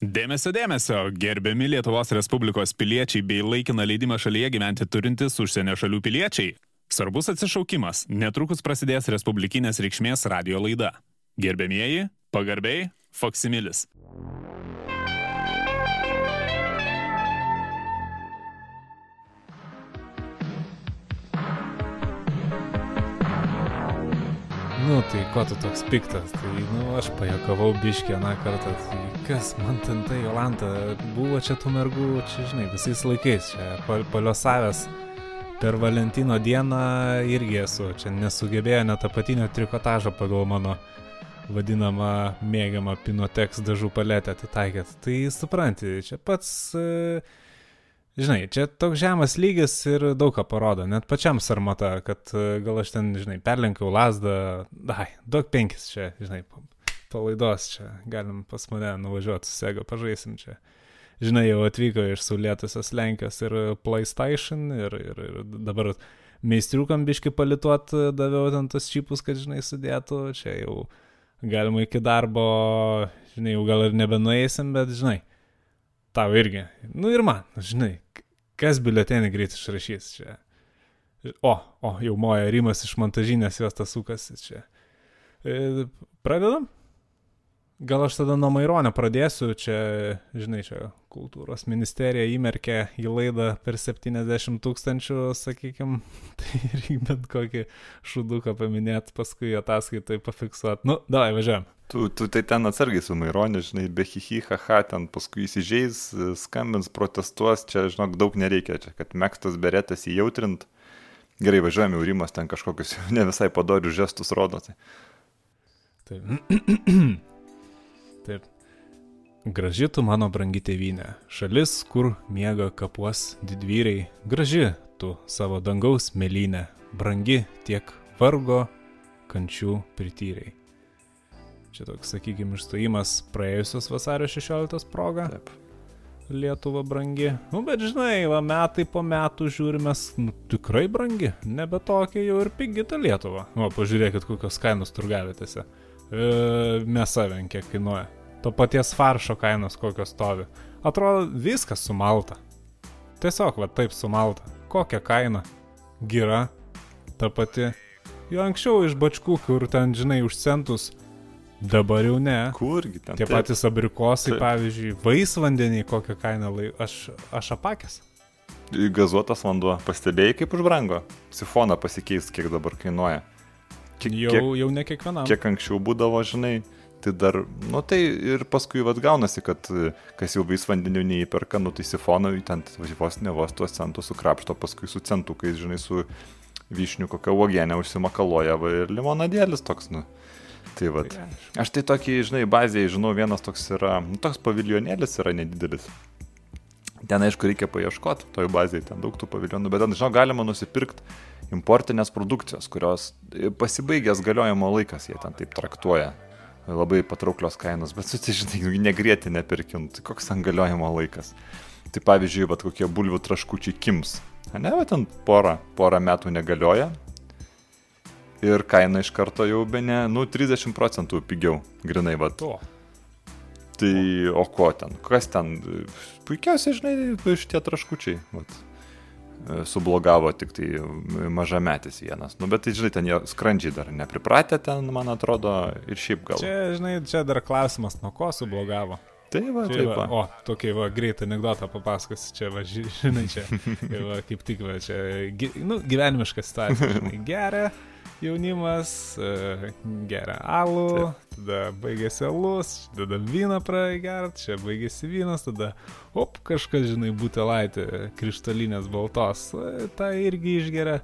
Dėmesio, dėmesio, gerbiami Lietuvos Respublikos piliečiai bei laikiną leidimą šalyje gyventi turintys užsienio šalių piliečiai. Svarbus atsišaukimas, netrukus prasidės Respublikinės reikšmės radio laida. Gerbėmieji, pagarbiai, Foksimilis. Nu, tai ko tu toks piktas? Tai, nu, aš pajakavau biškį aną kartą. Tai kas man ten tai, Jolanta, buvo čia tų mergų, čia, žinai, visais laikais, čia pal paliosavęs per Valentino dieną irgi esu, čia nesugebėjo net apatinio trikotažo pagal mano vadinamą mėgiamą Pinotex dažų paletę atitaikėt. Tai supranti, čia pats... Uh, Žinai, čia toks žemas lygis ir daug ką parodo, net pačiam sarmata, kad e, gal aš ten, žinai, perlenkiau lasdą, dai, daug penkis čia, žinai, palaidos čia, galim pas mane nuvažiuoti su Sega, pažaisim čia. Žinai, jau atvyko iš Saulėtusios Lenkijos ir PlayStation ir, ir, ir dabar meistriukam biški palituot daviau ten tos čipus, kad, žinai, sudėtų, čia jau galima iki darbo, žinai, jau gal ir nebenueisim, bet, žinai, tau irgi. Nu ir man, žinai, kas biuletenį greit išrašys čia. O, o, jau moja Rimas iš montažinės jos tas sukasi čia. E, pradedam? Gal aš tada nuo Maironio pradėsiu, čia, žinai, čia kultūros ministerija įmerkė į laidą per 70 tūkstančių, sakykime, tai irgi bent kokį šuduką paminėt, paskui ataskaitai pafiksuot. Nu, davai, važiuojam. Tu, tu tai ten atsargiai su Maironiu, žinai, be hihi, haha, ten paskui įsižeis, skambins, protestuos, čia, žinok, daug nereikia, čia, kad mėgstas beretas įjautrint. Gerai, važiuojame, Urimas ten kažkokius ne visai padorius žestus rodo. Tai. Taip. Taip. Graži tu mano brangi tėvynė, šalis, kur miega kapuos didvyriai, graži tu savo dangaus mėlynė, brangi tiek vargo, kančių prityriai. Čia toks, sakykime, išstojimas praėjusios vasario 16 proga. Taip. Lietuva brangi. Nu, bet žinai, va, metai po metų žiūrime, nu, tikrai brangi, nebe tokia jau ir pigi ta Lietuva. O, pažiūrėkit, kokios kainos turgavietėse. E, mėsa vien kiek kainuoja to paties faršo kainos kokios stovi. Atrodo, viskas sumalta. Tiesiog va taip sumalta. Kokia kaina? Gira. Ta pati. Jo anksčiau iš bačkų, kur ten, žinai, už centus. Dabar jau ne. Kurgi ten? Tie taip. patys abrikosai, taip. pavyzdžiui, vaisvandeniai kokią kainą lai... Aš, aš apakęs. Gazuotas vanduo. Pastebėjai, kaip užbrango? Sifoną pasikeis, kiek dabar kainuoja. Kiek, jau, kiek, jau ne kiekvienam. Kiek anksčiau būdavo, žinai, tai dar, nu tai ir paskui vad gaunasi, kad kas jau vis vandeniu neįperka, nu tai sifoną, ten vos ne vos tuos centus sukrapšto, paskui su centukais, žinai, su vyšnių kokią uogienę užsimakaloja va, ir limonadėlis toks, nu. Tai va. Aš tai tokį, žinai, bazėje, žinau, vienas toks yra, nu, toks paviljonėlis yra nedidelis. Ten, aišku, reikia paieškoti toj bazėje, ten daug tų paviljonų, bet ten, žinau, galima nusipirkti importinės produkcijos, kurios pasibaigęs galiojimo laikas, jie ten taip traktuoja labai patrauklios kainos, bet, tai, žinai, negrėti nepirkint, tai koks ten galiojimo laikas. Tai pavyzdžiui, va, kokie bulvių traškučiai kims. Ne, va, ten porą, porą metų negalioja. Ir kaina iš karto jau be ne, nu, 30 procentų pigiau, grinai, va. To. Tai o ko ten, kas ten, puikiausiai, žinai, šitie traškučiai, va E, sublogavo tik tai mažametis vienas. Nu, bet tai, žinai, ten jie skrandžiai dar nepripratę ten, man atrodo, ir šiaip gal. Čia, žinai, čia dar klausimas, nuo ko sublogavo. Tai va, taip va. O, tokį va, greitą anegdotą papasakosiu, čia va, žinai, čia, va, kaip tik va, čia, nu, gyvenimiška situacija, žinai, geria jaunimas, e, geria alų, taip. tada baigėsi alus, tada vyną praigert, čia baigėsi vynas, tada, op, kažkas, žinai, butelaitė, krištolinės baltos, e, tą irgi išgeria,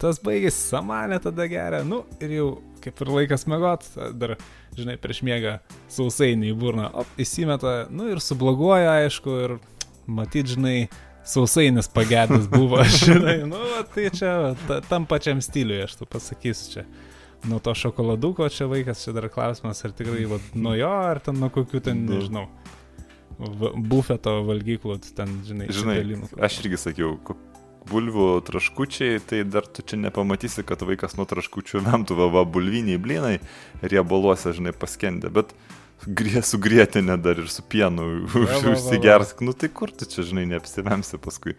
tas baigėsi samanė, tada geria, nu, ir jau kaip ir laikas mėgot, dar, žinai, prieš miegą sausainį į burną, op, įsimeta, nu ir subloguoja, aišku, ir matyt, žinai, sausainis pagėdęs buvo, žinai, nu, va, tai čia ta, tam pačiam stiliui, aš tu pasakysiu čia. Nuo to šokoladuko čia vaikas, čia dar klausimas, ar tikrai va, nuo jo, ar ten nuo kokių ten, nu. nežinau, bufeto valgyklų, ten, žinai, žinai aš irgi sakiau, bulvių traškučiai, tai dar tu čia nepamatysi, kad vaikas nuo traškučių vemtų, va, va bulviniai blynai riebaluose, žinai, paskendė, bet Grie, su grėtinė dar ir su pienu užsigersk. Nu tai kur tu čia, žinai, neapsivemsi paskui.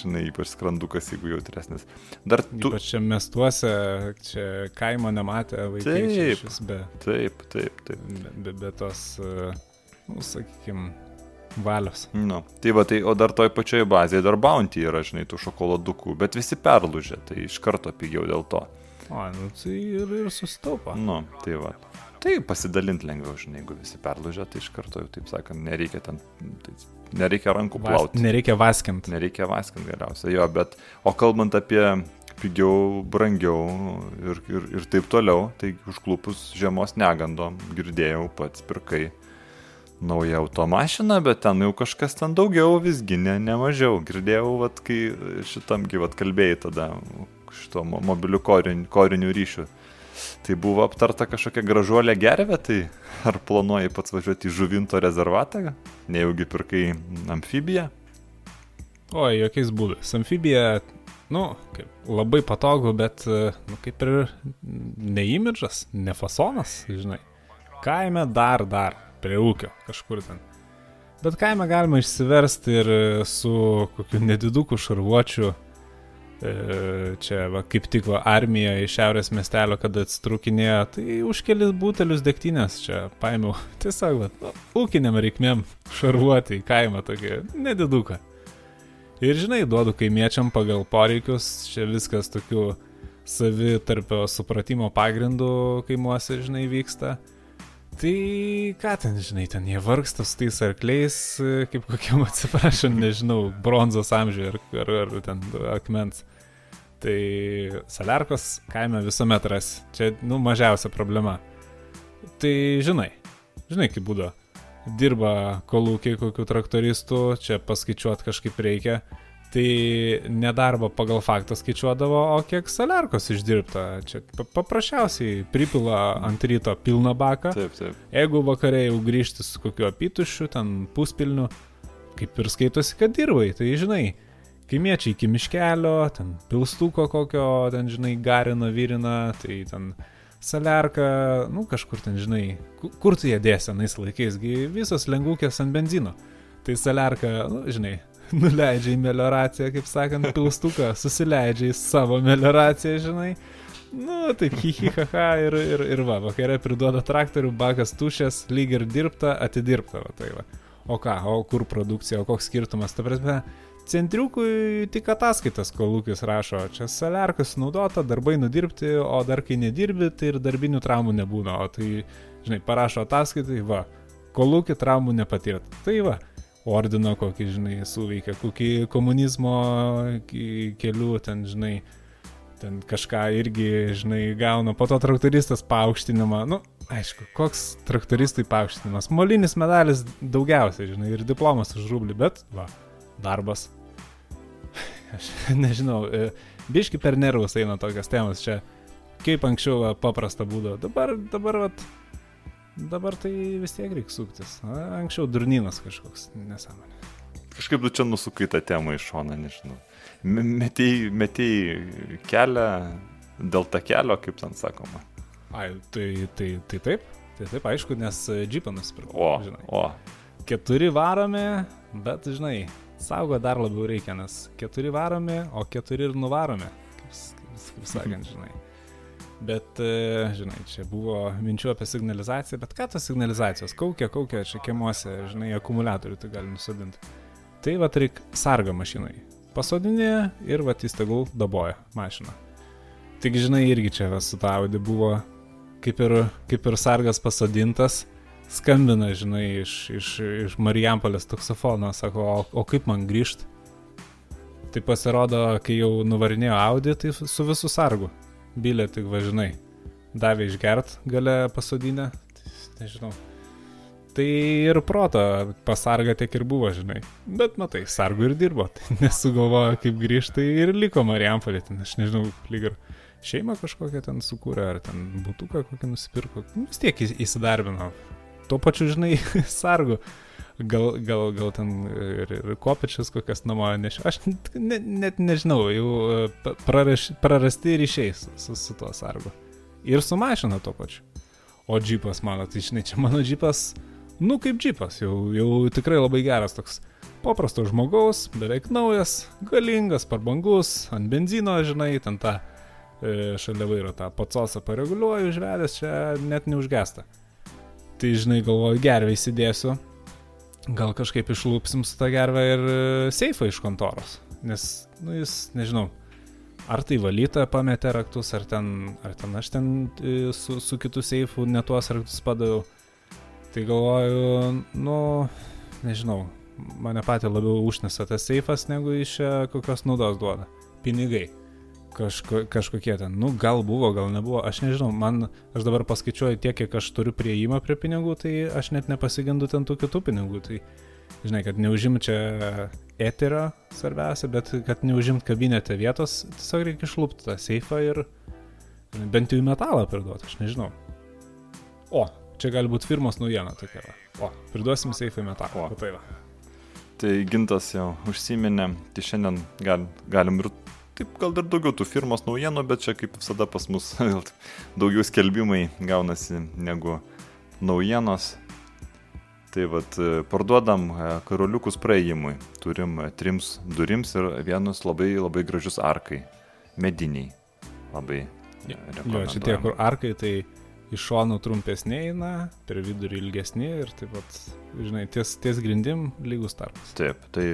Žinai, ypač skrandukas, jeigu jautresnis. Dar tu... Ypač čia miestuose, čia kaimo nematė vaikai. Taip. išvis Be, Taip, taip, taip. be, be, be tos, e, nu, sakykime, valios. Nu, tai va, tai, o dar toj pačioj bazėje dar bounty yra, žinai, tų šokoladukų, bet visi perlūžė, tai iš karto pigiau dėl to. O, nu tai ir, ir susitaupo. Nu, tai va. Tai pasidalinti lengviau, žinai, jeigu visi perlūžė, tai iš karto jau, taip sakant, nereikia ten, tai nereikia rankų plauti. nereikia vaskinti. Nereikia vaskint geriausia, jo, bet, o kalbant apie pigiau, brangiau ir, ir, ir taip toliau, tai užklupus žiemos negandom, girdėjau, pats pirkai naują automašiną, bet ten jau kažkas ten daugiau, visgi ne, ne mažiau. Girdėjau, vat, kai šitam gyvat kalbėjai tada, šito mo- mobiliu koriniu, koriniu ryšiu. Tai buvo aptarta kažkokia gražuolė gervė, tai ar planuoji pats važiuoti į žuvinto rezervatą, nejaugi pirkai amfibiją? O, jokiais būdais. Amfibija, nu, kaip, labai patogu, bet, e, nu, kaip ir ne imidžas, ne fasonas, žinai. Kaime dar, dar, prie ūkio, kažkur ten. Bet kaime galima išsiversti ir su kokiu nediduku šarvuočiu. E, Čia, va, kaip tik va, armija iš šiaurės miestelio, kada atstrukinėjo, tai už kelis butelius degtinės čia paėmiau. Tiesiog, va, nu, ūkiniam reikmėm šarvuoti į kaimą tokį nediduką. Ir žinai, duodu kaimiečiam pagal poreikius, čia viskas tokiu savitarpio supratimo pagrindu kaimuose, žinai, vyksta. Tai ką ten, žinai, ten jie vargsta su tais arkliais, e, kaip kokiam atsiprašom, nežinau, bronzos amžiuje ar, ar, ar ten akmens. Tai salerkos kaime visuomet ras. Čia, nu, mažiausia problema. Tai žinai, žinai kaip būdo dirba kolūkiai kokių traktoristų, čia paskaičiuot kažkaip reikia. Tai nedarbą pagal faktą skaičiuodavo, o kiek salerkos išdirbta. Čia pa- paprasčiausiai pripila ant ryto pilną baką. Taip, taip. Jeigu vakarė jau grįžti su kokiu apitušiu, ten puspilniu, kaip ir skaitosi, kad dirbai, tai žinai, kaimiečiai iki miškelio, ten pilstuko kokio, ten žinai, garina, vyrina, tai ten salerka, nu kažkur ten žinai, ku- kur tu jie dėsi anais laikais, visos lengvukės ant benzino. Tai salerka, nu žinai, nuleidžia į melioraciją, kaip sakant, pilstuką, susileidžia į savo melioraciją, žinai. Nu, taip, hihihaha ir, ir, ir va, vakare priduoda traktorių, bakas tušęs, lyg ir dirbta, atidirbta, va tai va. O ką, o kur produkcija, o koks skirtumas, ta prasme, centriukui tik ataskaitas kolūkis rašo, čia salerkas naudota, darbai nudirbti, o dar kai nedirbi, tai ir darbinių traumų nebūna, o tai, žinai, parašo ataskaitai, va, kolūkį traumų nepatirt. Tai va, ordino kokį, žinai, suveikia, kokį komunizmo kelių ten, žinai, ten kažką irgi, žinai, gauna, po to traktoristas paaukštinimą, nu, aišku, koks traktoristui paaukštinimas, molinis medalis daugiausiai, žinai, ir diplomas už rublį, bet, va, darbas. Aš nežinau, e, biški per nervus eina tokios temos čia, kaip anksčiau va, paprasta būdavo, dabar, dabar, vat, dabar tai vis tiek reikia suktis, A, anksčiau durnynas kažkoks, nesąmonė. Kažkaip tu čia nusukai tą temą iš šoną, nežinau. Me- Metėjai, metėjai kelią dėl tą kelio, kaip ten sakoma. Ai, tai, tai, tai taip, tai taip, aišku, nes džipą nusipirkau. O, žinai. o. Keturi varomi, bet, žinai, saugo dar labiau reikia, nes keturi varomi, o keturi ir nuvaromi, kaip, kaip, kaip sakant, žinai. Bet, e, žinai, čia buvo minčių apie signalizaciją, bet ką tos signalizacijos? Kaukia, kaukia, čia kiemuose, žinai, akumuliatorių tai gali nusadinti. Tai va, reikia sargą mašinai. Pasodinė ir va, jis tegul daboja mašiną. Tik, žinai, irgi čia va, su ta Audi buvo kaip ir, kaip ir sargas pasodintas, skambina, žinai, iš, iš, iš Marijampolės taksofono, sako, o, o kaip man grįžti? Tai pasirodo, kai jau nuvarinėjo Audi, tai su visu sargu. Bilė tik važinai. Davė išgert gale pasodinę, nežinau. Tai ir proto pasarga tiek ir buvo, žinai. Bet matai, sargu ir dirbo. Tai nesugalvojo, kaip grįžti tai ir liko Marijampolė. Ten, aš nežinau, lyg ir šeimą kažkokią ten sukūrė, ar ten būtuką kokį nusipirko. Nu, vis tiek įs- įsidarbino. Tuo pačiu, žinai, sargu. Gal, gal, gal ten ir, ir kopečius kokias namo nešiau. Aš ne, net nežinau, jau e, praraš, prarasti ryšiai su, su, tuo sargu. Ir su mašina tuo pačiu. O džipas mano, tai žinai, čia mano džipas, nu kaip džipas, jau, jau tikrai labai geras toks paprasto žmogaus, beveik naujas, galingas, parbangus, ant benzino, žinai, ten tą e, šalia vairo tą pacosą pareguliuoju, užvedęs čia net neužgesta. Tai žinai, galvoju, gervę įsidėsiu, gal kažkaip išlūpsim su tą gervę ir e, seifą iš kontoros, nes, nu jis, nežinau, ar tai valytoja pametė raktus, ar ten, ar ten aš ten e, su, su kitu seifu ne tuos raktus padaviau. Tai galvoju, nu, nežinau, mane patį labiau užnesa tas seifas, negu iš kokios naudos duoda. Pinigai. Kažko, kažkokie ten, nu gal buvo, gal nebuvo, aš nežinau, man, aš dabar paskaičiuoju tiek, kiek aš turiu prieimą prie pinigų, tai aš net nepasigendu ten tų kitų pinigų, tai žinai, kad neužim čia eterio svarbiausia, bet kad neužimt kabinete vietos, tiesiog reikia išlūpti tą seifą ir bent jau į metalą priduoti, aš nežinau. O, čia gali būti firmos naujiena tokia. Va. O, priduosim seifą į metalą. O, tai va. Tai gintas jau užsiminė, tai šiandien gal, galim ir taip gal dar daugiau tų firmos naujienų, bet čia kaip visada pas mus daugiau skelbimai gaunasi negu naujienos. Tai vad parduodam e, karoliukus praėjimui. Turim e, trims durims ir vienus labai labai gražius arkai. Mediniai. Labai. Jo, čia tie, kur arkai, tai iš šonų trumpesnė eina, per vidurį ilgesnė ir taip pat, žinai, ties, ties grindim lygus tarpas. Taip, tai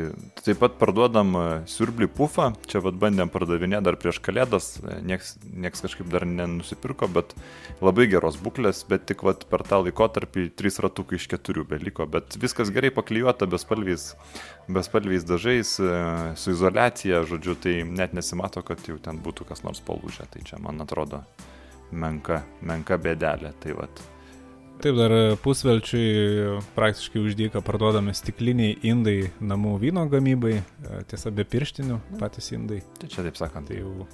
taip pat parduodam e, siurblį pufą, čia vad bandėm pardavinėti dar prieš kalėdas, e, nieks, nieks kažkaip dar nenusipirko, bet labai geros būklės, bet tik vad per tą laikotarpį trys ratukai iš keturių beliko, bet viskas gerai paklijuota, bespalviais, bespalviais dažais, e, su izolacija, žodžiu, tai net nesimato, kad jau ten būtų kas nors palūžę, tai čia man atrodo menka, menka bėdelė. Tai vat. Taip, dar pusvelčiui praktiškai uždyka parduodami stikliniai indai namų vyno gamybai, e, tiesa be pirštinių patys indai. Tai čia taip sakant. Tai jau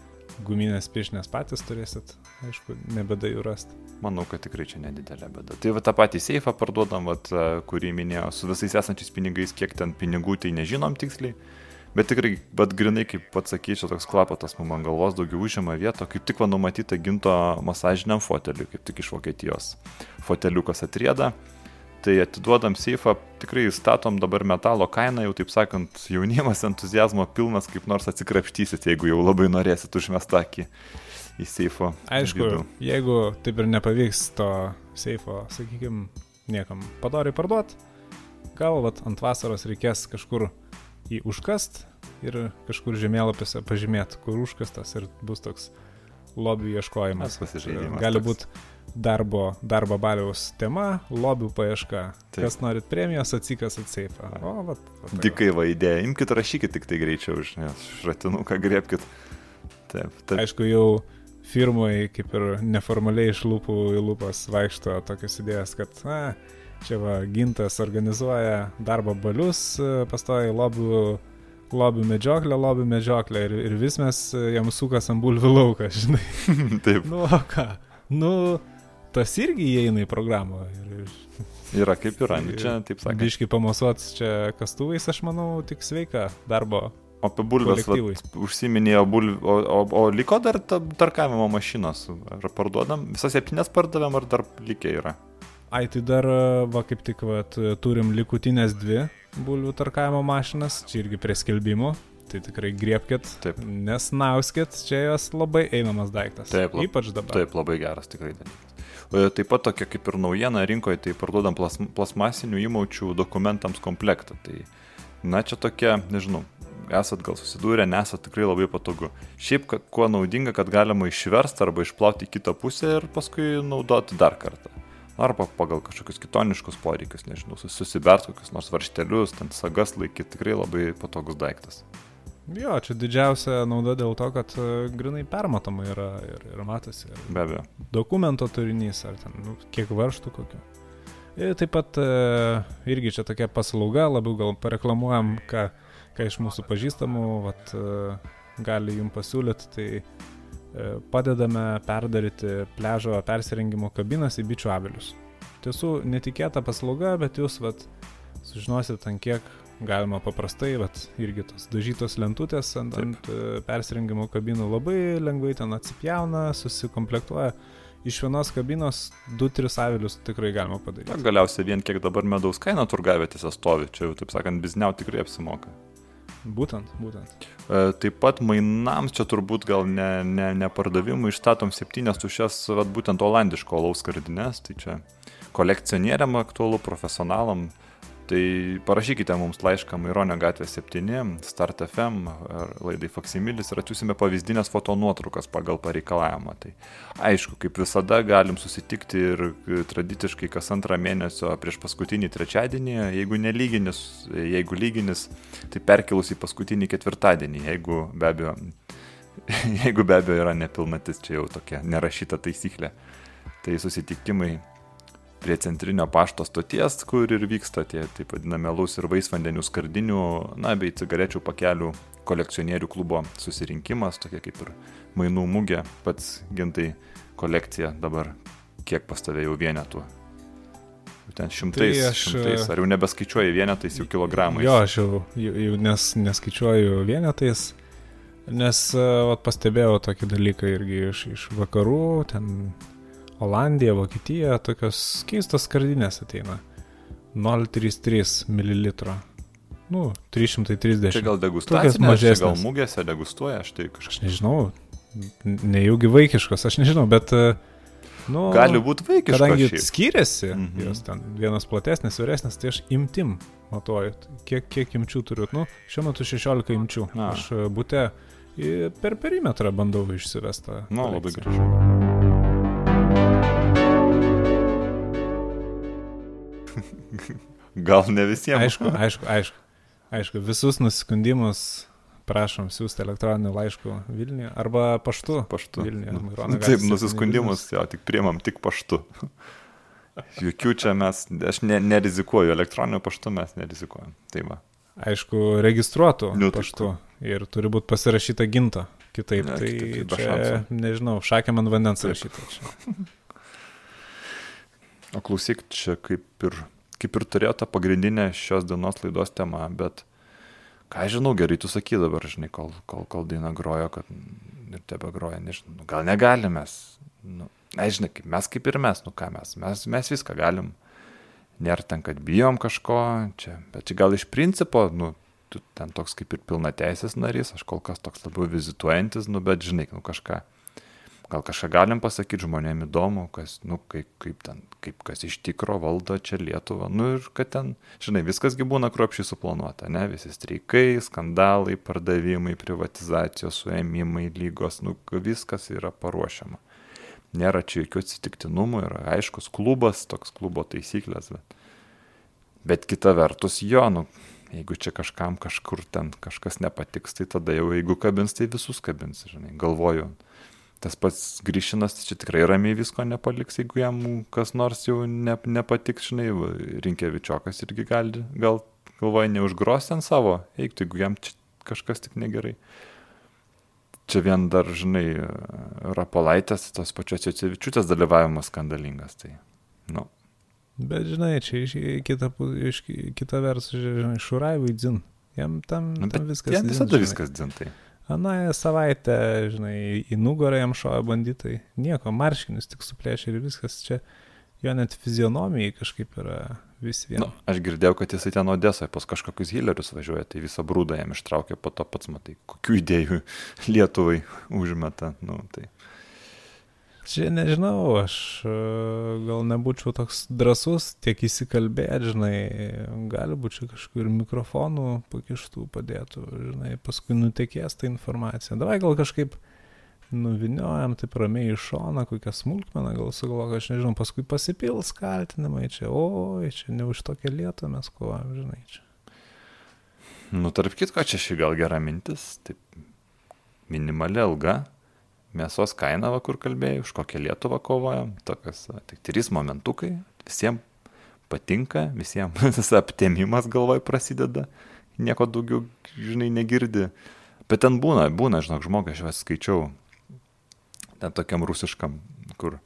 guminės pirštinės patys turėsit, aišku, nebeda jų rasti. Manau, kad tikrai čia nedidelė bėda. Tai va tą patį seifą parduodam, vat, e, kurį minėjau, su visais esančiais pinigais, kiek ten pinigų, tai nežinom tiksliai. Bet tikrai, bet grinai, kaip pats sakyčiau, toks klapatas man ant galvos daugiau užima vieto, kaip tik va numatyta ginto masažiniam foteliui, kaip tik iš Vokietijos. Foteliukas atrieda, tai atiduodam seifą, tikrai statom dabar metalo kainą, jau taip sakant, jaunimas entuzijazmo pilnas, kaip nors atsikrapštysit, jeigu jau labai norėsit užmest akį į seifo. Aišku, vidų. jeigu taip ir nepavyks to seifo, sakykime, niekam padoriai parduot, gal vat, ant vasaros reikės kažkur jį užkast ir kažkur žemėlapiuose pažymėti, kur užkastas ir bus toks lobių ieškojimas. Gali būti darbo, darbo baliaus tema, lobių paieška. Taip. Kas norit premijos, atsikas atseifą. O, vat, vat, Dikai va idėja, imkite rašykit tik tai greičiau, šratinuką grėpkit. Taip, taip. Aišku, jau firmoje kaip ir neformaliai iš lūpų į lūpas vaikšto tokias idėjas, kad, na, Čia va, gintas organizuoja darbo balius, e, pastoja lobių, lobių medžioklę, lobių medžioklę ir, ir vis mes e, jam sukas ant bulvių lauką, žinai. Taip. nu, o ką? Nu, tas irgi įeina į programą. Ir, yra kaip yra, nu, čia taip sakant. Biškai pamosuot čia kastuvais, aš manau, tik sveika darbo O apie bulves užsiminėjo bulvės, o, o, o liko dar tarkavimo mašinos, ar parduodam, visas septynės pardavėm, ar dar likė yra? Ai, tai dar, va, kaip tik, va, turim likutinės dvi bulvių tarkavimo mašinas, čia irgi prie skelbimų, tai tikrai griebkit, Taip. nesnauskit, čia jos labai einamas daiktas. Taip, lab, ypač dabar. Taip, labai geras tikrai dalykas. Taip pat tokia kaip ir naujiena rinkoje, tai parduodam plas, plasmasinių įmaučių dokumentams komplektą. Tai, na, čia tokia, nežinau, esat gal susidūrę, nesat tikrai labai patogu. Šiaip, kad, kuo naudinga, kad galima išversti arba išplauti į kitą pusę ir paskui naudoti dar kartą arba pagal kažkokius kitoniškus poreikius, nežinau, susibert kokius nors varštelius, ten sagas laikyti, tikrai labai patogus daiktas. Jo, čia didžiausia nauda dėl to, kad e, grinai permatoma yra ir, ir matosi. Ir Be abejo. Dokumento turinys, ar ten, nu, kiek varštų kokiu. Ir taip pat e, irgi čia tokia paslauga, labiau gal pareklamuojam, ką, ką iš mūsų pažįstamų vat, e, gali jums pasiūlyti, tai padedame perdaryti pležo persirengimo kabinas į bičių avilius. Tiesų, netikėta paslauga, bet jūs vat, sužinosit, ant kiek galima paprastai, vat, irgi tos dažytos lentutės ant, ant e, persirengimo kabinų labai lengvai ten atsipjauna, susikomplektuoja iš vienos kabinos 2-3 avilius tikrai galima padaryti. Na, galiausiai vien kiek dabar medaus kaina turgavietėse stovi, čia jau, taip sakant, bizniau tikrai apsimoka. Būtent, būtent. E, taip pat mainams čia turbūt gal ne, ne, ne pardavimui išstatom septynias tušias, vat, būtent olandiško alaus skardinės, tai čia kolekcionieriam aktualu, profesionalam. Tai parašykite mums laišką Maironio gatvė 7, Start FM ar laidai Faksimilis ir atsiūsime pavyzdinės fotonuotraukas pagal pareikalavimą. Tai aišku, kaip visada galim susitikti ir tradiciškai kas antrą mėnesio prieš paskutinį trečiadienį, jeigu nelyginis, jeigu lyginis, tai perkelus į paskutinį ketvirtadienį, jeigu be abejo, jeigu be abejo yra nepilnatis, čia jau tokia nerašyta taisyklė. Tai susitikimai prie centrinio pašto stoties, kur ir vyksta tie taip vadinami alus ir vaisvandenių skardinių, na, bei cigarečių pakelių kolekcionierių klubo susirinkimas, tokia kaip ir mainų mugė, pats gintai kolekcija dabar kiek pas tave jau vienetų. Ten šimtais, tai aš, šimtais, ar jau nebeskaičiuoji vienetais, jau kilogramais. Jo, aš jau, jau nes, neskaičiuoju vienetais, nes vat, pastebėjau tokį dalyką irgi iš, iš vakarų, ten Olandija, Vokietija, tokios keistos skardinės ateina. 0,33 ml. Nu, 330. Čia gal degustacijos mažesnės. Gal mūgėse degustuoja, aš tai kažkaip. Aš nežinau, nejaugi vaikiškos, aš nežinau, bet... Nu, Gali būti vaikiškas. Kadangi šiaip. skiriasi, mm -hmm. jos ten vienas platesnis, vyresnis, tai aš imtim matuoju, kiek, kiek imčių turiu. Nu, šiuo metu 16 imčių. Na. Aš būte per perimetrą bandau išsivestą. Na, nu, labai gražu. Gal ne visiems. Aišku, aišku, aišku. Aišku, visus nusiskundimus prašom siūsti elektroniniu laišku Vilniuje arba paštu. Paštu. Vilniuje. Taip, nusiskundimus, jo, tik priemam tik paštu. Jokių čia mes, aš ne, nerizikuoju, elektroniniu paštu mes nerizikuojam. Tai va. Aišku, registruotų nu, paštu ir turi būti pasirašyta ginta. Kitaip, ne, tai kitaip, čia, šansų. nežinau, šakė man vandens rašyta čia. O klausyk, čia kaip ir kaip ir turėjo tą pagrindinę šios dienos laidos temą, bet ką žinau, gerai tu saky dabar, žinai, kol, kol, kol daina grojo, kad ir tebe groja, nežinau, nu, gal negalime nu, nežinai, kaip mes kaip ir mes, nu ką mes, mes, mes viską galim, nėra ten, kad bijom kažko, čia, bet čia gal iš principo, nu, tu ten toks kaip ir pilna teisės narys, aš kol kas toks labiau vizituojantis, nu, bet žinai, nu kažką Gal kažką galim pasakyti žmonėm įdomu, kas, nu, kaip, kaip ten, kaip kas iš tikro valdo čia Lietuvą. Nu ir kad ten, žinai, viskasgi būna kruopšiai suplanuota, ne? Visi streikai, skandalai, pardavimai, privatizacijos, suėmimai, lygos, nu, viskas yra paruošiama. Nėra čia jokių atsitiktinumų, yra aiškus klubas, toks klubo taisyklės, bet, bet kita vertus, jo, nu, jeigu čia kažkam kažkur ten kažkas nepatiks, tai tada jau jeigu kabins, tai visus kabins, žinai, galvoju tas pats Grįšinas čia tikrai ramiai visko nepaliks, jeigu jam kas nors jau ne, nepatiks, žinai, Rinkievičiokas irgi gali, gal galvoja, neužgros ten savo, eiktų, jeigu jam kažkas tik negerai. Čia vien dar, žinai, Rapolaitės, tos pačios Jocivičiūtės dalyvavimas skandalingas, tai, nu. Bet, žinai, čia iš kita, iš kita vers, žinai, Šuraivui dzin. Jam tam, nu, tam viskas. Jam visada dzin, viskas dzin, tai. Aną savaitę, žinai, į nugarą jam šoja banditai. Nieko, marškinius tik suplėšė ir viskas čia. Jo net fizionomijai kažkaip yra vis viena. Nu, aš girdėjau, kad jisai ten Odesoje pas kažkokius hilerius važiuoja, tai visą brūdą jam ištraukė, po to pats matai, kokių idėjų Lietuvai užmeta. Nu, tai. Čia nežinau, aš e, gal nebūčiau toks drasus, tiek įsikalbėti, žinai, gali būti čia kažkur mikrofonų pakištų padėtų, žinai, paskui nutekės tą informaciją. Davai gal kažkaip nuviniojam taip ramiai iš šoną, kokią smulkmeną, gal sugalvoju, aš nežinau, paskui pasipils kaltinimai čia, oi, čia ne už tokią lietą mes kovojam, žinai, čia. Nu, tarp kitko, čia ši gal gera mintis, taip minimali alga, mėsos kaina, va, kur kalbėjai, už kokią Lietuvą kovojam, tokias, tik trys momentukai, visiems patinka, visiems tas aptemimas galvoj prasideda, nieko daugiau, žinai, negirdi. Bet ten būna, būna, žinok, žmogus, aš vis skaičiau, ten tokiam rusiškam, kur,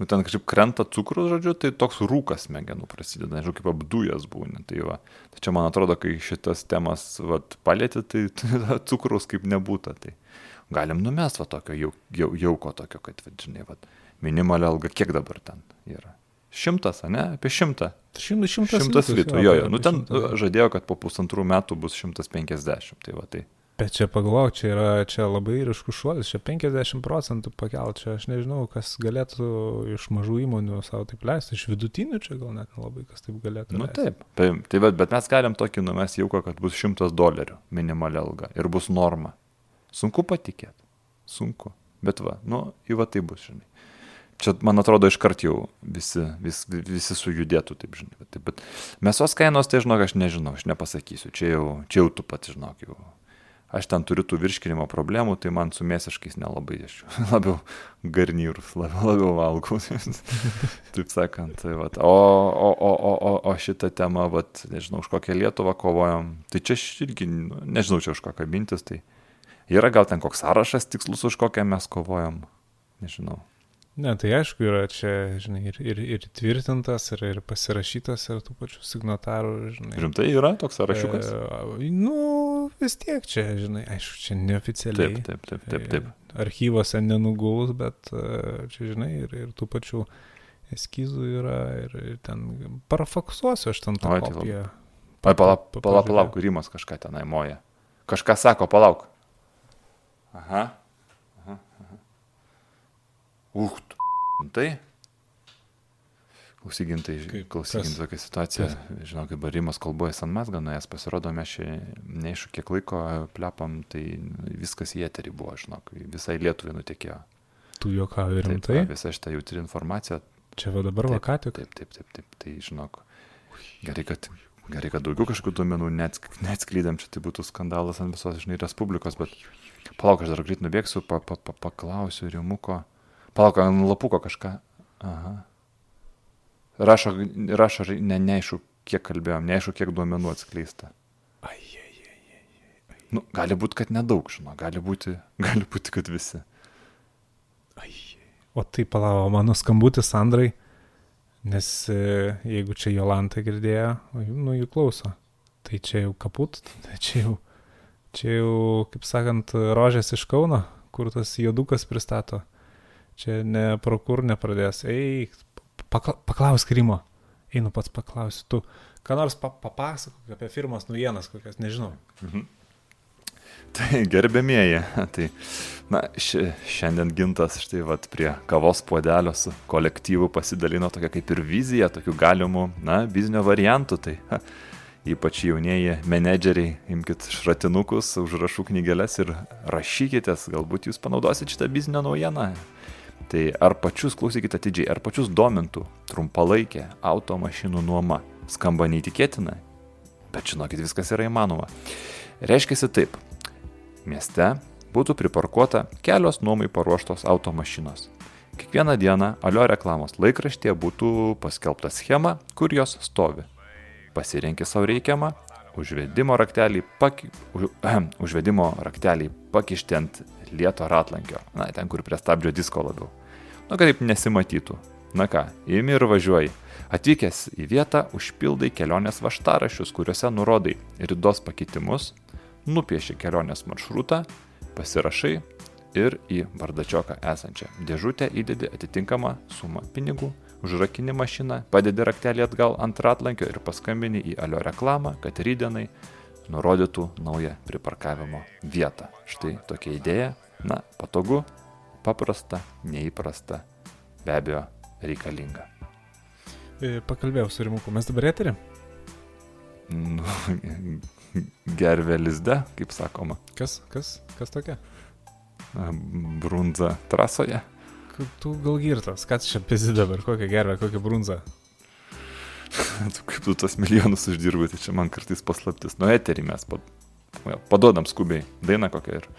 nu, ten kažkaip krenta cukrus, žodžiu, tai toks rūkas smegenų prasideda, nežinau, kaip apdujas būna. Tai, va, čia man atrodo, kai šitas temas, va, palėti, tai, tai cukrus kaip nebūtų. Tai galim numest va tokio jau, jau, jauko tokio, kad, va, žinai, va, Minimali alga, kiek dabar ten yra? Šimtas, ne? Apie šimtą. Šimtas, šimtas, Šimtas litų, jo, jo. Nu, ten šimtą. žadėjo, kad po pusantrų metų bus 150. Tai va, tai. Bet čia pagalvojau, čia yra čia labai ryškus šuolis, čia 50 procentų pakelt, čia aš nežinau, kas galėtų iš mažų įmonių savo taip leisti, iš vidutinių čia gal net nelabai kas taip galėtų. Nu leisti. taip. Tai, tai bet, bet mes galim tokį numesti jauką, kad bus 100 dolerių minimali alga ir bus norma. Sunku patikėti. Sunku. Bet va, nu, į va tai bus, žinai. Čia, man atrodo, iškart jau visi, vis, visi sujudėtų, taip žinai. Taip, bet mėsos kainos, tai žinok, aš nežinau, aš nepasakysiu. Čia jau, čia jau tu pats žinok, jau. Aš ten turiu tų virškinimo problemų, tai man su mėsiškais nelabai aš labiau garnyrus, labiau, labiau valgau. taip sakant. Tai vat. o, o, o, o, o, o šitą temą, vat, nežinau, už kokią Lietuvą kovojam, tai čia aš irgi, nu, nežinau, čia už ką kabintis, tai yra gal ten koks sąrašas tikslus, už kokią mes kovojam, nežinau. Ne, tai aišku, yra čia, žinai, ir, ir, ir tvirtintas, ir, ir pasirašytas, ir tų pačių signatarų, žinai. Rimtai yra toks sąrašiukas? E, nu, vis tiek čia, žinai, aišku, čia neoficialiai. Taip, taip, taip, taip. taip. E, Archyvose nenugulus, bet e, čia, žinai, ir, ir tų pačių eskizų yra, ir, ir ten parafaksuosiu aš ten tą Oi, tai kopiją. Ai, palauk, pa- palauk, palauk, Rimas kažką tenai moja. Kažką sako, palauk. Aha. Aha. aha. Uch, tu. Tai. Klausygintai, Kaip- klausykint kas? tokią situaciją. Žinau, kaip Rimas kalboja San Masga, nuėjęs pasirodo, mes čia neišu kiek laiko plepam, tai viskas į eterį buvo, žinok, visai Lietuvai nutekėjo. Tu juokauji Taip, rimtai. va, visa šitą jautri informacija Čia va dabar Taip, va ką tik. Taip, taip, taip, taip, tai žinok. Gerai, kad, gerai, kad daugiau kažkokių duomenų neatsk- neatsklydėm, čia tai būtų skandalas ant visos, žinai, Respublikos, bet palauk, aš dar greit nubėgsiu, pa, pa, pa, paklausiu Rimuko. Palauk, ant lapuko kažką. Aha. Rašo, rašo ne, neaišku, kiek kalbėjom, neaišku, kiek duomenų atskleista. Ai, ai, ai, Nu, gali būti, kad nedaug, žinau, gali būti, gali būti, kad visi. ai. O tai palavo mano skambutis Sandrai, nes e, jeigu čia Jolanta girdėjo, nu jų klauso, tai čia jau kaput, tai čia jau, čia jau, kaip sakant, rožės iš Kauno, kur tas jodukas pristato. Čia ne pro kur nepradės. Eik, pakla, paklausk Rimo. Einu pats paklausiu. Tu ką nors pa, papasakok apie firmos naujienas kokias, nežinau. Tai gerbėmieji, tai na, ši, šiandien gintas štai vat prie kavos puodelio su kolektyvu pasidalino tokia kaip ir vizija, tokių galimų, na, biznio variantų. Tai ha, ypač jaunieji menedžeriai, imkite šratinukus, užrašų knygelės ir rašykitės, galbūt jūs panaudosit šitą biznio naujieną. Tai ar pačius, klausykite atidžiai, ar pačius domintų trumpalaikė automašinų nuoma. Skamba neįtikėtinai, bet žinokit, viskas yra įmanoma. Reiškia taip, mieste būtų priparkuota kelios nuomai paruoštos automašinos. Kiekvieną dieną alio reklamos laikraštėje būtų paskelbta schema, kur jos stovi. Pasirenki savo reikiamą, užvedimo raktelį, paki, už, ahem, užvedimo raktelį pakišti ant lieto ratlankio, na, ten, kur prie stabdžio disko labiau. Nu, kad taip nesimatytų. Na ką, imi ir važiuoji. Atvykęs į vietą, užpildai kelionės vaštarašius, kuriuose nurodai ridos pakitimus, nupieši kelionės maršrutą, pasirašai ir į bardačioką esančią dėžutę įdedi atitinkamą sumą pinigų, užrakini mašiną, padedi raktelį atgal ant ratlankio ir paskambini į alio reklamą, kad rydienai nurodytų naują priparkavimo vietą. Štai tokia idėja. Na, patogu, paprasta, neįprasta, be abejo, reikalinga. E, Pakalbėjau su Rimuku, mes dabar eterį. Nu, gervė lizde, kaip sakoma, Kas, kas, kas tokia? brunza trasoje. Tu gal girtas, ką čia pezi dabar, kokią gervę, kokią brunzą. Tu kaip tu tos milijonus uždirbai, tai čia man kartais paslaptis. Nu, eterį mes pad... paduodam skubiai dainą kokią ir...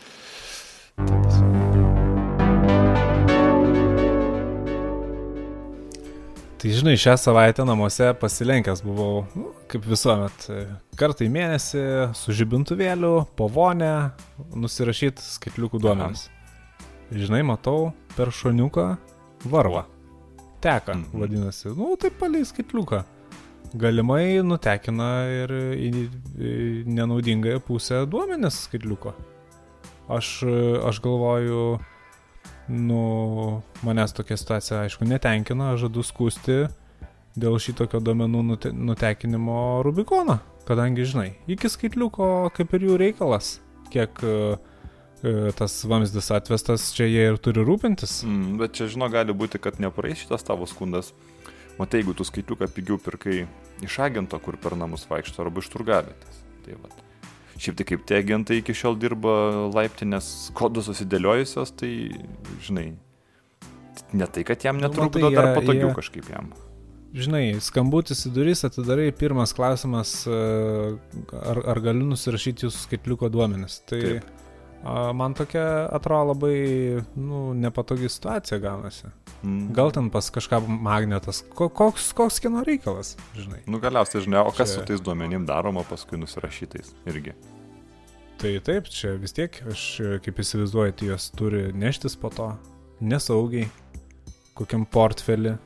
Tadas. Tai žinai, šią savaitę namuose pasilenkęs buvau, nu, kaip visuomet, e, kartą į mėnesį su žibintuvėliu, pavonę, nusirašyti skaitliukų duomenis. Žinai, matau per šoniuką varvą. Teka, Mhm. vadinasi, nu, taip palei skaitliuką. Galimai nutekina ir į, į nenaudingąją pusę duomenis skaitliuko. Aš, aš galvoju, nu, manęs tokia situacija, aišku, netenkina, aš žadu skūsti dėl šitokio domenų nute, nutekinimo Rubikoną, kadangi, žinai, iki skaitliuko kaip ir jų reikalas, kiek uh, tas vamzdis atvestas, čia jie ir turi rūpintis. Mm, bet čia, žinau, gali būti, kad nepraeis šitas tavo skundas. Matai, jeigu tu skaitliuką pigiau pirkai iš agento, kur per namus vaikšto, arba iš turgavėtės. Tai va. Šiaip tai kaip tie agentai iki šiol dirba laiptinės kodus susidėliojusios, tai, žinai, ne tai, kad jam netrukdo, nu, matai, dar patogiau jie... kažkaip jam žinai, skambutis į duris, atidarai, pirmas klausimas, e, ar, ar galiu nusirašyti jūsų skaitliuko duomenis. Tai Taip. Man tokia atrodo labai, nu, nepatogi situacija gaunasi. Mm. Gal ten pas kažką magnetas, koks, koks kino reikalas, žinai. Nu, galiausiai, žinai, o kas čia... su tais duomenim daroma paskui nusirašytais irgi. Tai taip, čia vis tiek, aš kaip įsivaizduoju, tai jos turi neštis po to, nesaugiai, kokiam portfelį,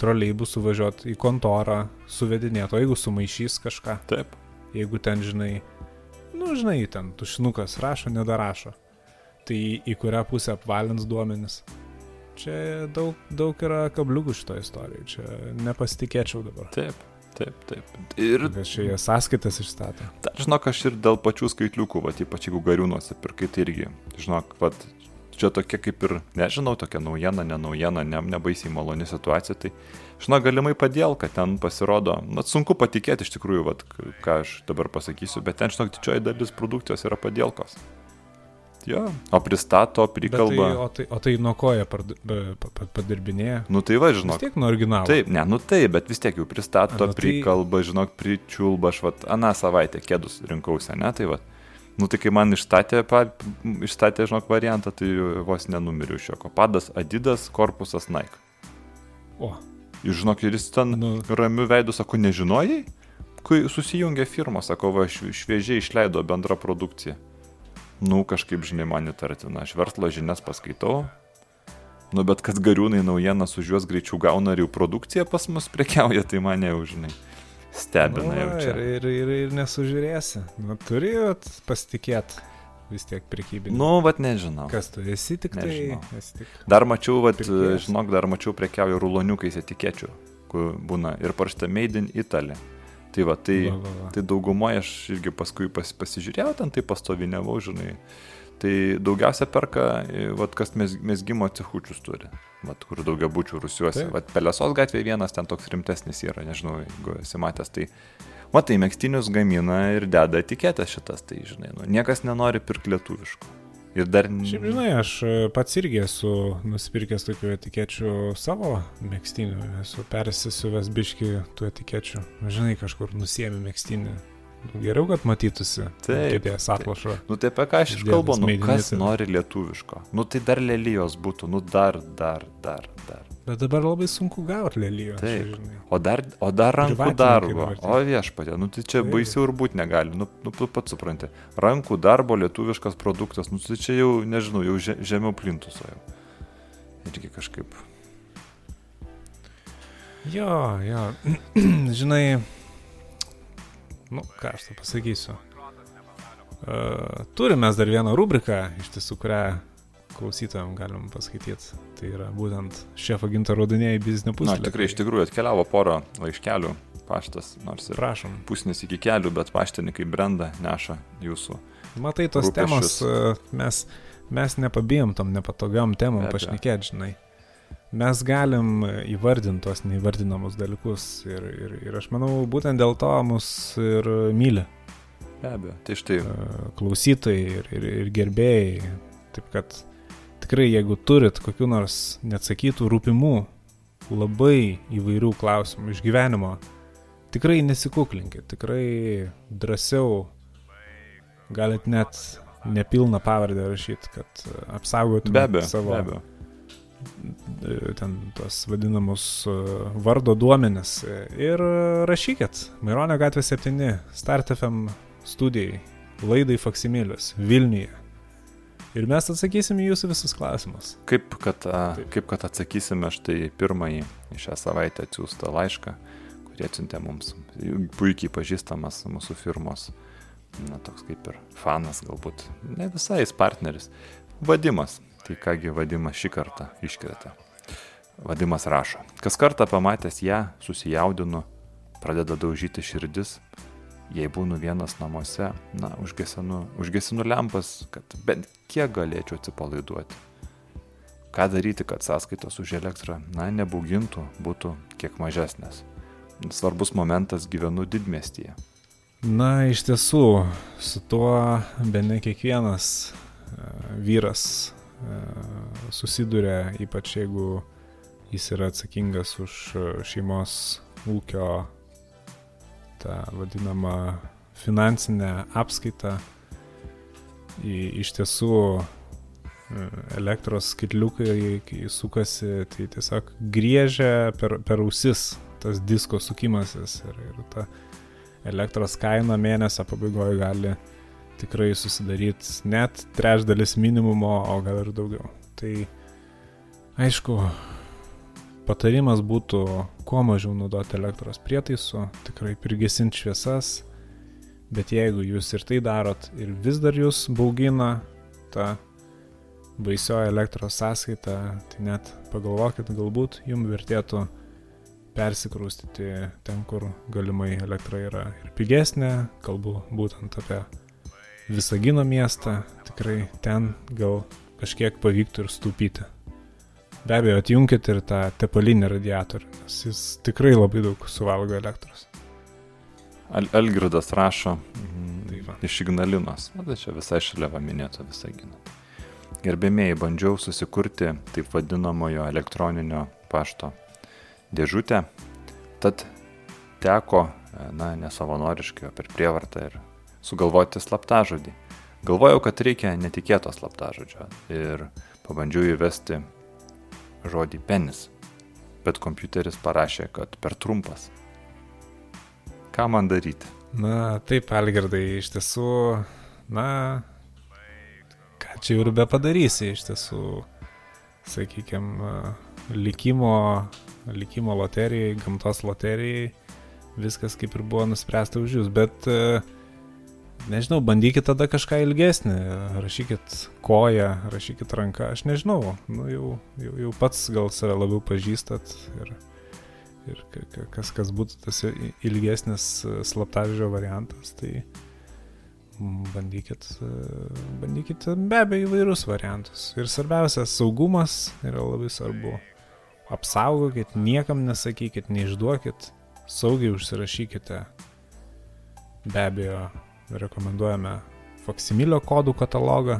troliai bus suvažiuoti į kontorą, suvedinėti, o jeigu sumaišys kažką. Taip. Jeigu ten, žinai, nu, žinai, ten tušinukas rašo, nedarašo. Tai į kurią pusę apvalins duomenis čia daug, daug yra kabliukų šito istorijoje, čia nepasitikėčiau dabar. Taip, taip, taip. Ir... Kas čia jie sąskaitas išstato. Dar žinok, aš ir dėl pačių skaitliukų, va, ypač jeigu gariūnuose pirkai, tai irgi, žinok, va, čia tokia kaip ir, nežinau, tokia naujiena, ne naujiena, ne, nebaisiai maloni situacija, tai, žinok, galimai padėl, kad ten pasirodo, na, sunku patikėti iš tikrųjų, va, ką aš dabar pasakysiu, bet ten, žinok, didžioji dalis produkcijos yra padėlkos. Jo, o pristato, prikalba. Tai, o, tai, o tai nuo ko jie padirbinėja? Nu tai va, žinok. Vis tiek nuo originalo. Taip, ne, nu taip, bet vis tiek jau pristato, A, nu, prikalba, tai... žinok, pričiulba, aš vat, aną savaitę kėdus rinkausi, ne, tai va. Nu tai kai man išstatė, pa, išstatė, žinok, variantą, tai vos nenumiriu iš jo. Padas Adidas, korpusas Nike. O. Ir žinok, ir jis ten nu... ramiu veidu, sako, nežinojai? Kai susijungė firma, sako, va, šviežiai išleido bendrą produkciją. Nu, kažkaip, žinai, man įtartina. Aš verslo žinias paskaitau. Nu, bet kad gariūnai naujienas už juos greičiau gauna ir jų produkcija pas mus prekiauja, tai mane jau, žinai, stebina nu, jau čia. Ir, ir, ir, ir nesužiūrėsi. Nu, turėjot pasitikėti vis tiek prekybinį. Nu, vad nežinau. Kas tu esi tik tai? Esi tik dar mačiau, vad, žinok, dar mačiau prekiauju ruloniukais etikečių, kur būna ir parašta Made in Italy. Tai va, tai, va, va, va. tai daugumoje aš irgi paskui pas, pasižiūrėjau, ten tai pastoviniavau, žinai. Tai daugiausia perka, vat, kas mes, mesgymo cechučius turi, vat, kur daugia būčių rusiuose. Vat, Pelesos gatvėje vienas ten toks rimtesnis yra, nežinau, jeigu esi matęs, tai matai, mėgstinius gamina ir deda etiketės šitas, tai žinai, nu, niekas nenori pirkti lietuviškų. Ir dar... Šiaip žinai, aš e, pats irgi esu nusipirkęs tokių etikečių savo mėgstinių, esu persisiuvęs biški tų etikečių. Žinai, kažkur nusiemi mėgstinį. Geriau, kad matytųsi. Taip. Kėdės atlašo. Nu tai apie ką aš ir kalbu, nu kas nori lietuviško. Nu tai dar lelijos būtų, nu dar, dar, dar, dar. Bet dabar labai sunku gauti lelijos. Taip. Žinai. O dar, o dar rankų darbo. O viešpatė, nu tai čia Taip. baisiau ir būti negali. Nu, nu tu pats supranti. Rankų darbo lietuviškas produktas, nu tai čia jau, nežinau, jau žemiau plintuso jau. Irgi kažkaip. Jo, jo. Žinai, nu ką aš tau pasakysiu. Uh, turime dar vieną rubriką, iš tiesų, kurią klausytojams galim paskaityti. Tai yra būtent šefo gintaro rudiniai bizinė puslapį. Na, tikrai, iš tikrųjų atkeliavo porą laiškelių paštas, nors ir Prašom. pusnis iki kelių, bet paštininkai brenda neša jūsų. Matai, tos rūpešius. temos e, mes, mes nepabijom tom nepatogiam temom pašnekėti, žinai. Mes galim įvardinti tos neįvardinamus dalykus ir, ir, ir aš manau, būtent dėl to mus ir myli. Be abejo, tai štai. E, klausytojai ir, ir, ir gerbėjai. Taip kad tikrai, jeigu turit kokiu nors neatsakytų rūpimų, labai įvairių klausimų iš gyvenimo, tikrai nesikuklinkit, tikrai drąsiau galit net nepilną pavardę rašyti, kad apsaugotumėte savo be abejo. Ten tos vadinamus e, vardo duomenis ir rašykit. Maironio gatvė 7, Start FM studijai, laidai Faksimilius, Vilniuje. Ir mes atsakysim į jūsų visus klausimus. Kaip kad, a, kaip kad atsakysime štai pirmąjį šią savaitę atsiųstą laišką, kurį atsiuntė mums puikiai pažįstamas mūsų firmos, na toks kaip ir fanas galbūt, ne visai jis partneris. Vadimas. Tai kągi Vadimas šį kartą iškreta. Vadimas rašo. Kas kartą pamatęs ją, susijaudinu, pradeda daužyti širdis. Jei būnu vienas namuose, na, užgesinu, užgesinu lempas, kad bent kiek galėčiau atsipalaiduoti. Ką daryti, kad sąskaitos už elektrą, na, nebaugintų, būtų kiek mažesnės. Svarbus momentas gyvenu didmestyje. Na, iš tiesų, su tuo be ne kiekvienas e, vyras susiduria, ypač jeigu jis yra atsakingas už e, šeimos ūkio tą vadinamą finansinę apskaitą. Iš tiesų, elektros skaitliukai, kai sukasi, tai tiesiog griežia per, per ausis tas disko sukimasis ir, ir ta elektros kaina mėnesio pabaigoje gali tikrai susidaryti net trečdalis minimumo, o gal ir daugiau. Tai aišku, patarimas būtų kuo mažiau naudoti elektros prietaisų, tikrai prigesinti šviesas, bet jeigu jūs ir tai darot ir vis dar jūs baugina ta baisioji elektros sąskaita, tai net pagalvokit, galbūt jums vertėtų persikraustyti ten, kur galimai elektra yra ir pigesnė, kalbu būtent apie Visagino miestą, tikrai ten gal kažkiek pavyktų ir stūpyti. Be abejo, atjunkit ir tą tepalinį radiatorių, nes jis tikrai labai daug suvalgo elektros. Al Elgirdas rašo mm, iš Ignalinos, na, tai čia visai šalia paminėto Visagino. Gerbėmėjai, bandžiau susikurti taip vadinamojo elektroninio pašto dėžutę, tad teko, na, nesavanoriškai, o per prievartą ir sugalvoti slaptažodį. Galvojau, kad reikia netikėto slaptažodžio ir pabandžiau įvesti žodį penis, bet kompiuteris parašė, kad per trumpas. Ką man daryti? Na, taip, Algirdai, iš tiesų, na, ką čia ir be padarysi, iš tiesų, sakykime, likimo likimo loterijai, gamtos loterijai, viskas kaip ir buvo nuspręsta už jūs, bet e, nežinau, bandykit tada kažką ilgesnį, rašykit koją, rašykit ranką, aš nežinau, nu, jau, jau, jau pats gal save labiau pažįstat ir, ir kas, kas būtų tas ilgesnis e, slaptažio variantas, tai bandykit, e, bandykit be abejo įvairius variantus. Ir svarbiausia, saugumas yra labai svarbu apsaugokit, niekam nesakykit, neišduokit, saugiai užsirašykite. Be abejo, rekomenduojame faksimilio kodų katalogą.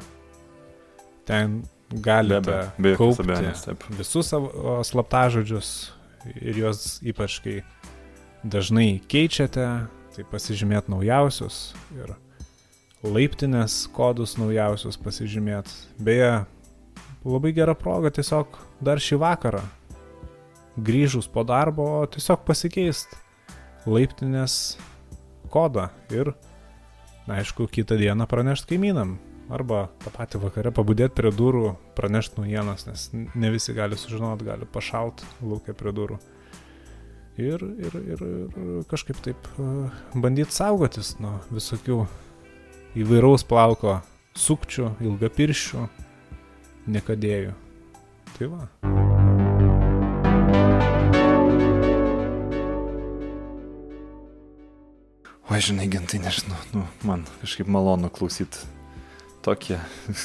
Ten galite be, be, kaupti abejonės, visus savo slaptažodžius ir juos ypač kai dažnai keičiate, tai pasižymėt naujausius ir laiptinės kodus naujausius pasižymėt. Beje, labai gera proga tiesiog dar šį vakarą grįžus po darbo tiesiog pasikeist laiptinės kodą ir, aišku, kitą dieną pranešti kaimynam. Arba tą patį vakarą pabudėti prie durų, pranešti naujienas, nes ne visi gali sužinoti, gali pašaut laukia prie durų. Ir, ir, ir, ir kažkaip taip e, bandyti saugotis nuo visokių įvairaus plauko sukčių, ilgapirščių, nekadėjų. Tai va. O žinai, gintai, nežinau, nu, man kažkaip malonu klausyti tokie,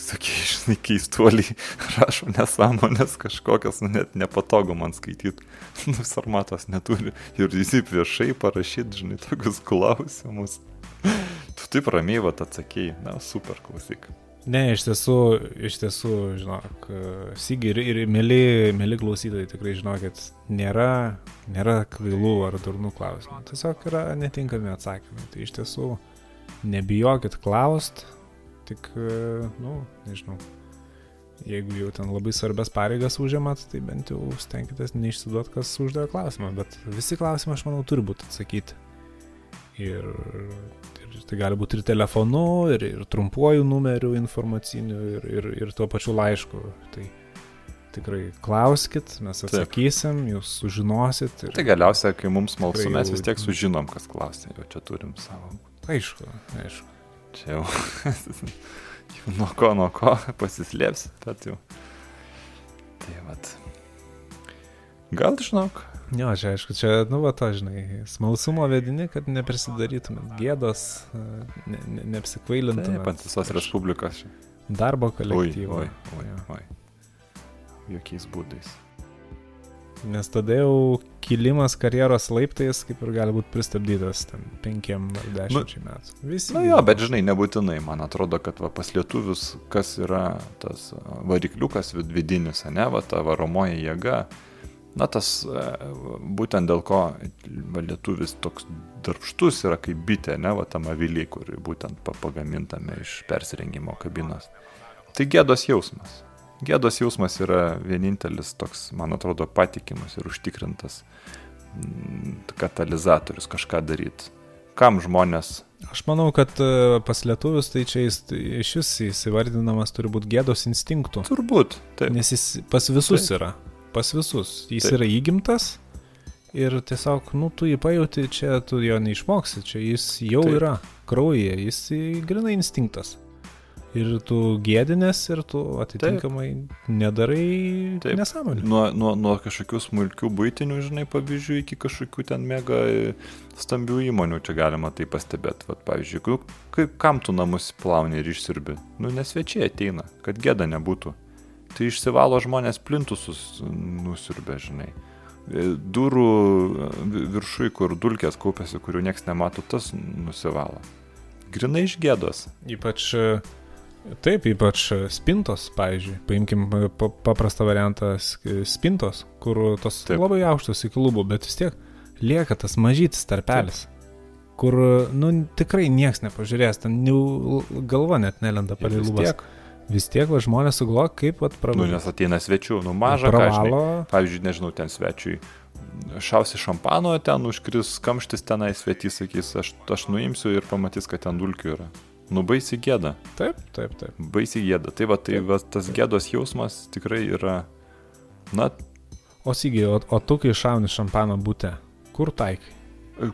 tokie, žinai, keistuoliai rašo nesąmonės kažkokias, nu, net nepatogu man skaityti, nu, formatos neturi ir visi viešai parašyti, žinai, tokius klausimus. Tu taip ramiai vat atsakėjai, na, super klausyk. Ne, iš tiesų, iš tiesų, žinok, Sigi ir, ir mėly, mėly klausytojai, tikrai žinokit, nėra, nėra kvailų ar durnų klausimų. Tiesiog yra netinkami atsakymai. Tai iš tiesų, nebijokit klaust, tik, nu, nežinau, jeigu jau ten labai svarbias pareigas užimat, tai bent jau stenkitės neišsiduot, kas uždavė klausimą, bet visi klausimai, aš manau, turi būti atsakyti. Ir Tai gali būti ir telefonu, ir, ir trumpuoju numeriu informaciniu, ir, ir, ir tuo pačiu laišku. Tai tikrai klauskit, mes atsakysim, Taip. jūs sužinosit. Ir... Tai galiausiai, kai mums malsu, mes vis tiek sužinom, kas klausė, jau čia turim savo. Aišku, aišku. Čia jau, nuo ko, nuo ko pasislėps, bet jau. Tai vat. Gal žinok. Jo, čia aišku, čia, nu, va, to, žinai, smalsumo vedini, kad neprisidarytumėt gėdos, ne, ne, neapsikvailintumėt. Taip, ant visos Respublikos. Darbo Oi, kolektyvo. oi, oi, Jo. oi. Jokiais būdais. Nes tada jau kilimas karjeros laiptais kaip ir gali būti pristabdytas ten penkiem ar dešimčiai metų. Visi. Na Nu jo, bet žinai, nebūtinai. Man atrodo, kad va, pas lietuvius, kas yra tas varikliukas vid- vidinis, ne, va ta varomoji jėga. Na tas a, būtent dėl ko lietuvis toks darbštus yra kaip bitė, ne, va tam aviliai, kuri būtent pa- pagamintame iš persirengimo kabinos. Tai gėdos jausmas. Gėdos jausmas yra vienintelis toks, man atrodo, patikimas ir užtikrintas mm, katalizatorius kažką daryti. Kam žmonės Aš manau, kad e, pas lietuvius tai čia jis iš vis įsivardinamas turi būti gėdos instinktų. Turbūt. Taip. Nes jis pas visus Taip. yra. Pas visus. Jis Taip. yra įgimtas ir tiesiog, nu, tu jį pajauti, čia tu jo neišmoksi, čia jis jau Taip. yra kraujyje, jis grinai instinktas. Ir tu gėdinės ir tu atitinkamai nedarai Taip. nesąmonę. Nuo, nuo, nuo kažkokių smulkių būtinių, žinai, pavyzdžių iki kažkokių ten mega stambių įmonių čia galima tai pastebėti. Vat, pavyzdžiui, kaip, kam tu namus plauni ir išsirbi? Nu, nesvečiai ateina, kad gėda nebūtų. Tai išsivalo žmonės plintusus nusirbė, žinai. E, Durų e, vi- viršui, kur dulkės kaupėsi, kurių niekas nemato, tas nusivalo. Grinai iš gėdos. Ypač, e, taip, ypač spintos, pavyzdžiui. Paimkim pa- paprastą variantą spintos, kur tos Taip. taip. labai aukštos iki lubų, bet vis tiek lieka tas mažytis tarpelis. Kur, e, nu, tikrai nieks nepažiūrės, ten jau galva net nelenda palei lubas. tiek. Vis tiek va, žmonės sugalvo, kaip pat Nu, nes ateina svečių, nu maža. Pravalo, Pavyzdžiui, nežinau, ten svečiui šausi šampano, ten užkris kamštis tenai svetys, sakys, aš, aš nuimsiu ir pamatys, kad ten dulkių yra. Nu, baisi gėda, taip, taip, taip. baisi gėda. Tai va, tai va, tas gėdos jausmas tikrai yra, na, O sygiai, o, o tu kai šauni šampaną būte, kur taikai?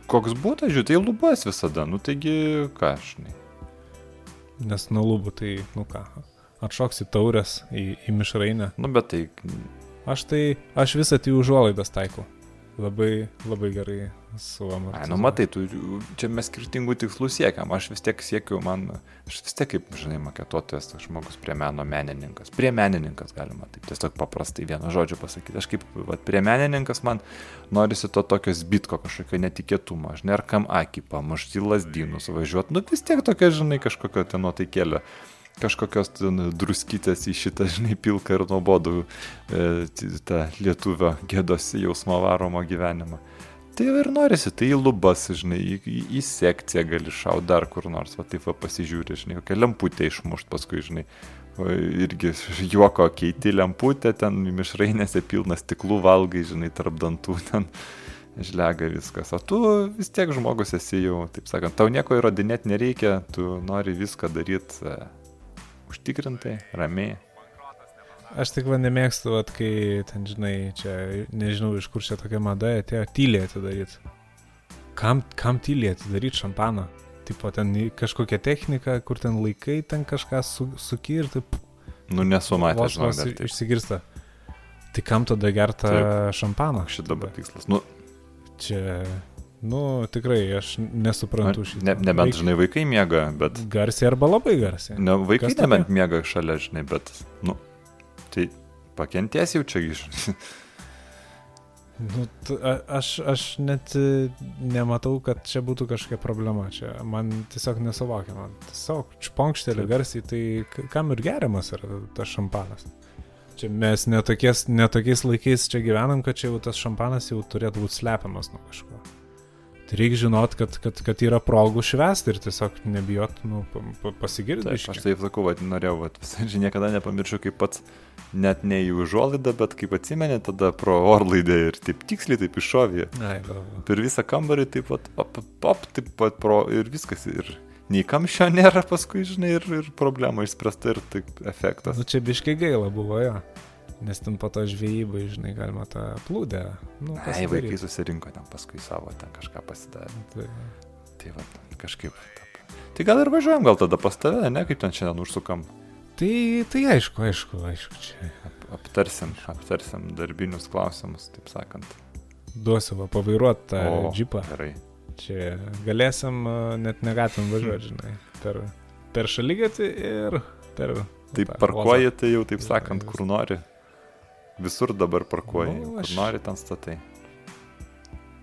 koks būtų, žiūrėjau, tai lubas visada, nu taigi, ką aš, žinai. Nes nuo lubų tai, nu ką, atšoksi taurės į, į mišrainę. Nu, bet tai, Aš tai, aš visą tai užuolaidas taikau. Labai, labai gerai su amatu. ai, nu matai, tu, čia mes skirtingų tikslų siekiam, aš vis tiek siekiu, man, aš vis tiek kaip, žinai, maketuotojas, toks žmogus prie meno menininkas, prie menininkas galima taip tiesiog paprastai vieno žodžio pasakyti, aš kaip, va, prie menininkas man norisi to tokio zbitko kažkokio netikėtumo, žinai, ar kam akį pamušti, lasdynus važiuoti, nu vis tiek tokia, žinai, kažkokio ten nuotaikėlio kažkokios druskytės į šitą, žinai, pilką ir nuobodų e, tą lietuvio gėdos jausmo varomo gyvenimą. Tai ir norisi, tai į lubas, žinai, į, į, sekciją gali šau dar kur nors, va taip va pasižiūri, žinai, kokią lemputę išmušt paskui, žinai. Irgi juoko keiti lemputę, ten mišrainėse pilnas stiklų valgai, žinai, tarp dantų ten žlega viskas. O tu vis tiek žmogus esi jau, taip sakant, tau nieko įrodinėti nereikia, tu nori viską daryti e, užtikrintai, ramiai. Aš tik va nemėgstu, vat, kai ten, žinai, čia, nežinau, iš kur čia tokia mada atėjo, tyliai atidaryti. Kam, kam tyliai atidaryti šampaną? Tipo, ten į kažkokią techniką, kur ten laikai, ten kažką su, sukirti, Nu, nesu matęs, vos žinau, taip. išsigirsta. Tai kam tada gerta šampaną? Koks šit dabar tikslas. Nu, Čia, nu, tikrai, aš nesuprantu šitą. ne, nebent, žinai, vaikai miega, bet... Garsiai arba labai garsiai. Ne, vaikai Kas tokia? nebent miega šalia, žinai, bet, nu, tai pakenties jau čia iš. Nu, a- aš, aš net e, nematau, kad čia būtų kažkokia problema. Čia man tiesiog nesuvokiama. Tiesiog čponkštelė Taip. garsiai, tai kam ir geriamas yra tas šampanas. Čia mes netokiais, netokiais laikais čia gyvenam, kad čia jau tas šampanas jau turėtų būti slepiamas nuo kažko. Tai reikia žinot, kad, kad, kad yra progų švęsti ir tiesiog nebijot, nu, pa- pa- pasigirti. Taip, aš taip sakau, vad, norėjau, vad, žinai, niekada nepamiršiu, kaip pats net ne į užuolaidą, bet kaip atsimeni, tada pro orlaidę ir taip tiksliai taip iššovė. Per visą kambarį taip pat, pop, pop, taip pat pro ir viskas. Ir nei kamščio nėra paskui, žinai, ir, ir problema išspręsta ir taip efektas. Nu, čia biškai gaila buvo, jo. Nes ten po to žvejybai, žinai, galima tą plūdę. Nu, Ai, pasidaryt. vaikai susirinko ten paskui savo, ten kažką pasidarė. Tai, Tai va, kažkaip. Taip. Tai gal ir važiuojam gal tada pas tave, ne, kaip ten šiandien užsukam. Tai, tai aišku, aišku, aišku, čia Ap, aptarsim, aptarsim darbinius klausimus, taip sakant. duosiu va pavairuoti tą O, džipą. Gerai. Čia galėsim, a, net negalim važiuoti, žinai, per, per šalygatį ir per... Taip parkuoji, tai jau taip sakant, kur nori. Visur dabar parkuoji, Nu, aš- nori ten statai.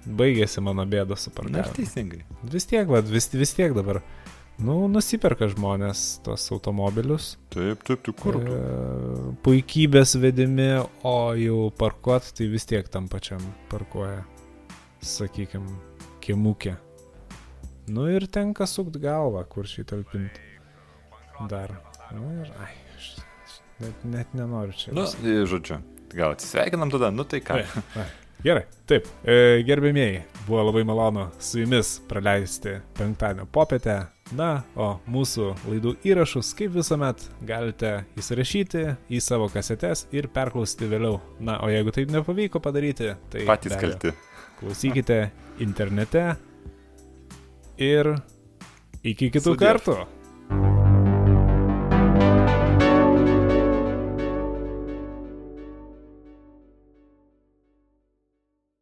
Baigėsi mano bėda su Na, parkavimu. teisingai. Vis tiek, va, vis, vis tiek dabar. Nu, nusiperka žmonės tos automobilius. Taip, taip, tu kur? E, puikybės vedimi, o jau parkuot, tai vis tiek tam pačiam parkuoja, sakykime, kiemukė. Nu ir tenka sukt galvą, kur šį talpinti. Dar. Nu ir, ai, aš net, net nenoriu čia. Tai žodžiu, gal atsisveikinam tada, nu tai ką. Ai, ai. Gerai, taip, e, gerbėmieji, buvo labai malonu su jumis praleisti penktadienio popietę. Na, o mūsų laidų įrašus, kaip visuomet, galite įsirašyti į savo kasetes ir perklausyti vėliau. Na, o jeigu taip nepavyko padaryti, tai Patys kalti. klausykite internete ir iki kitų Sudie. kartų.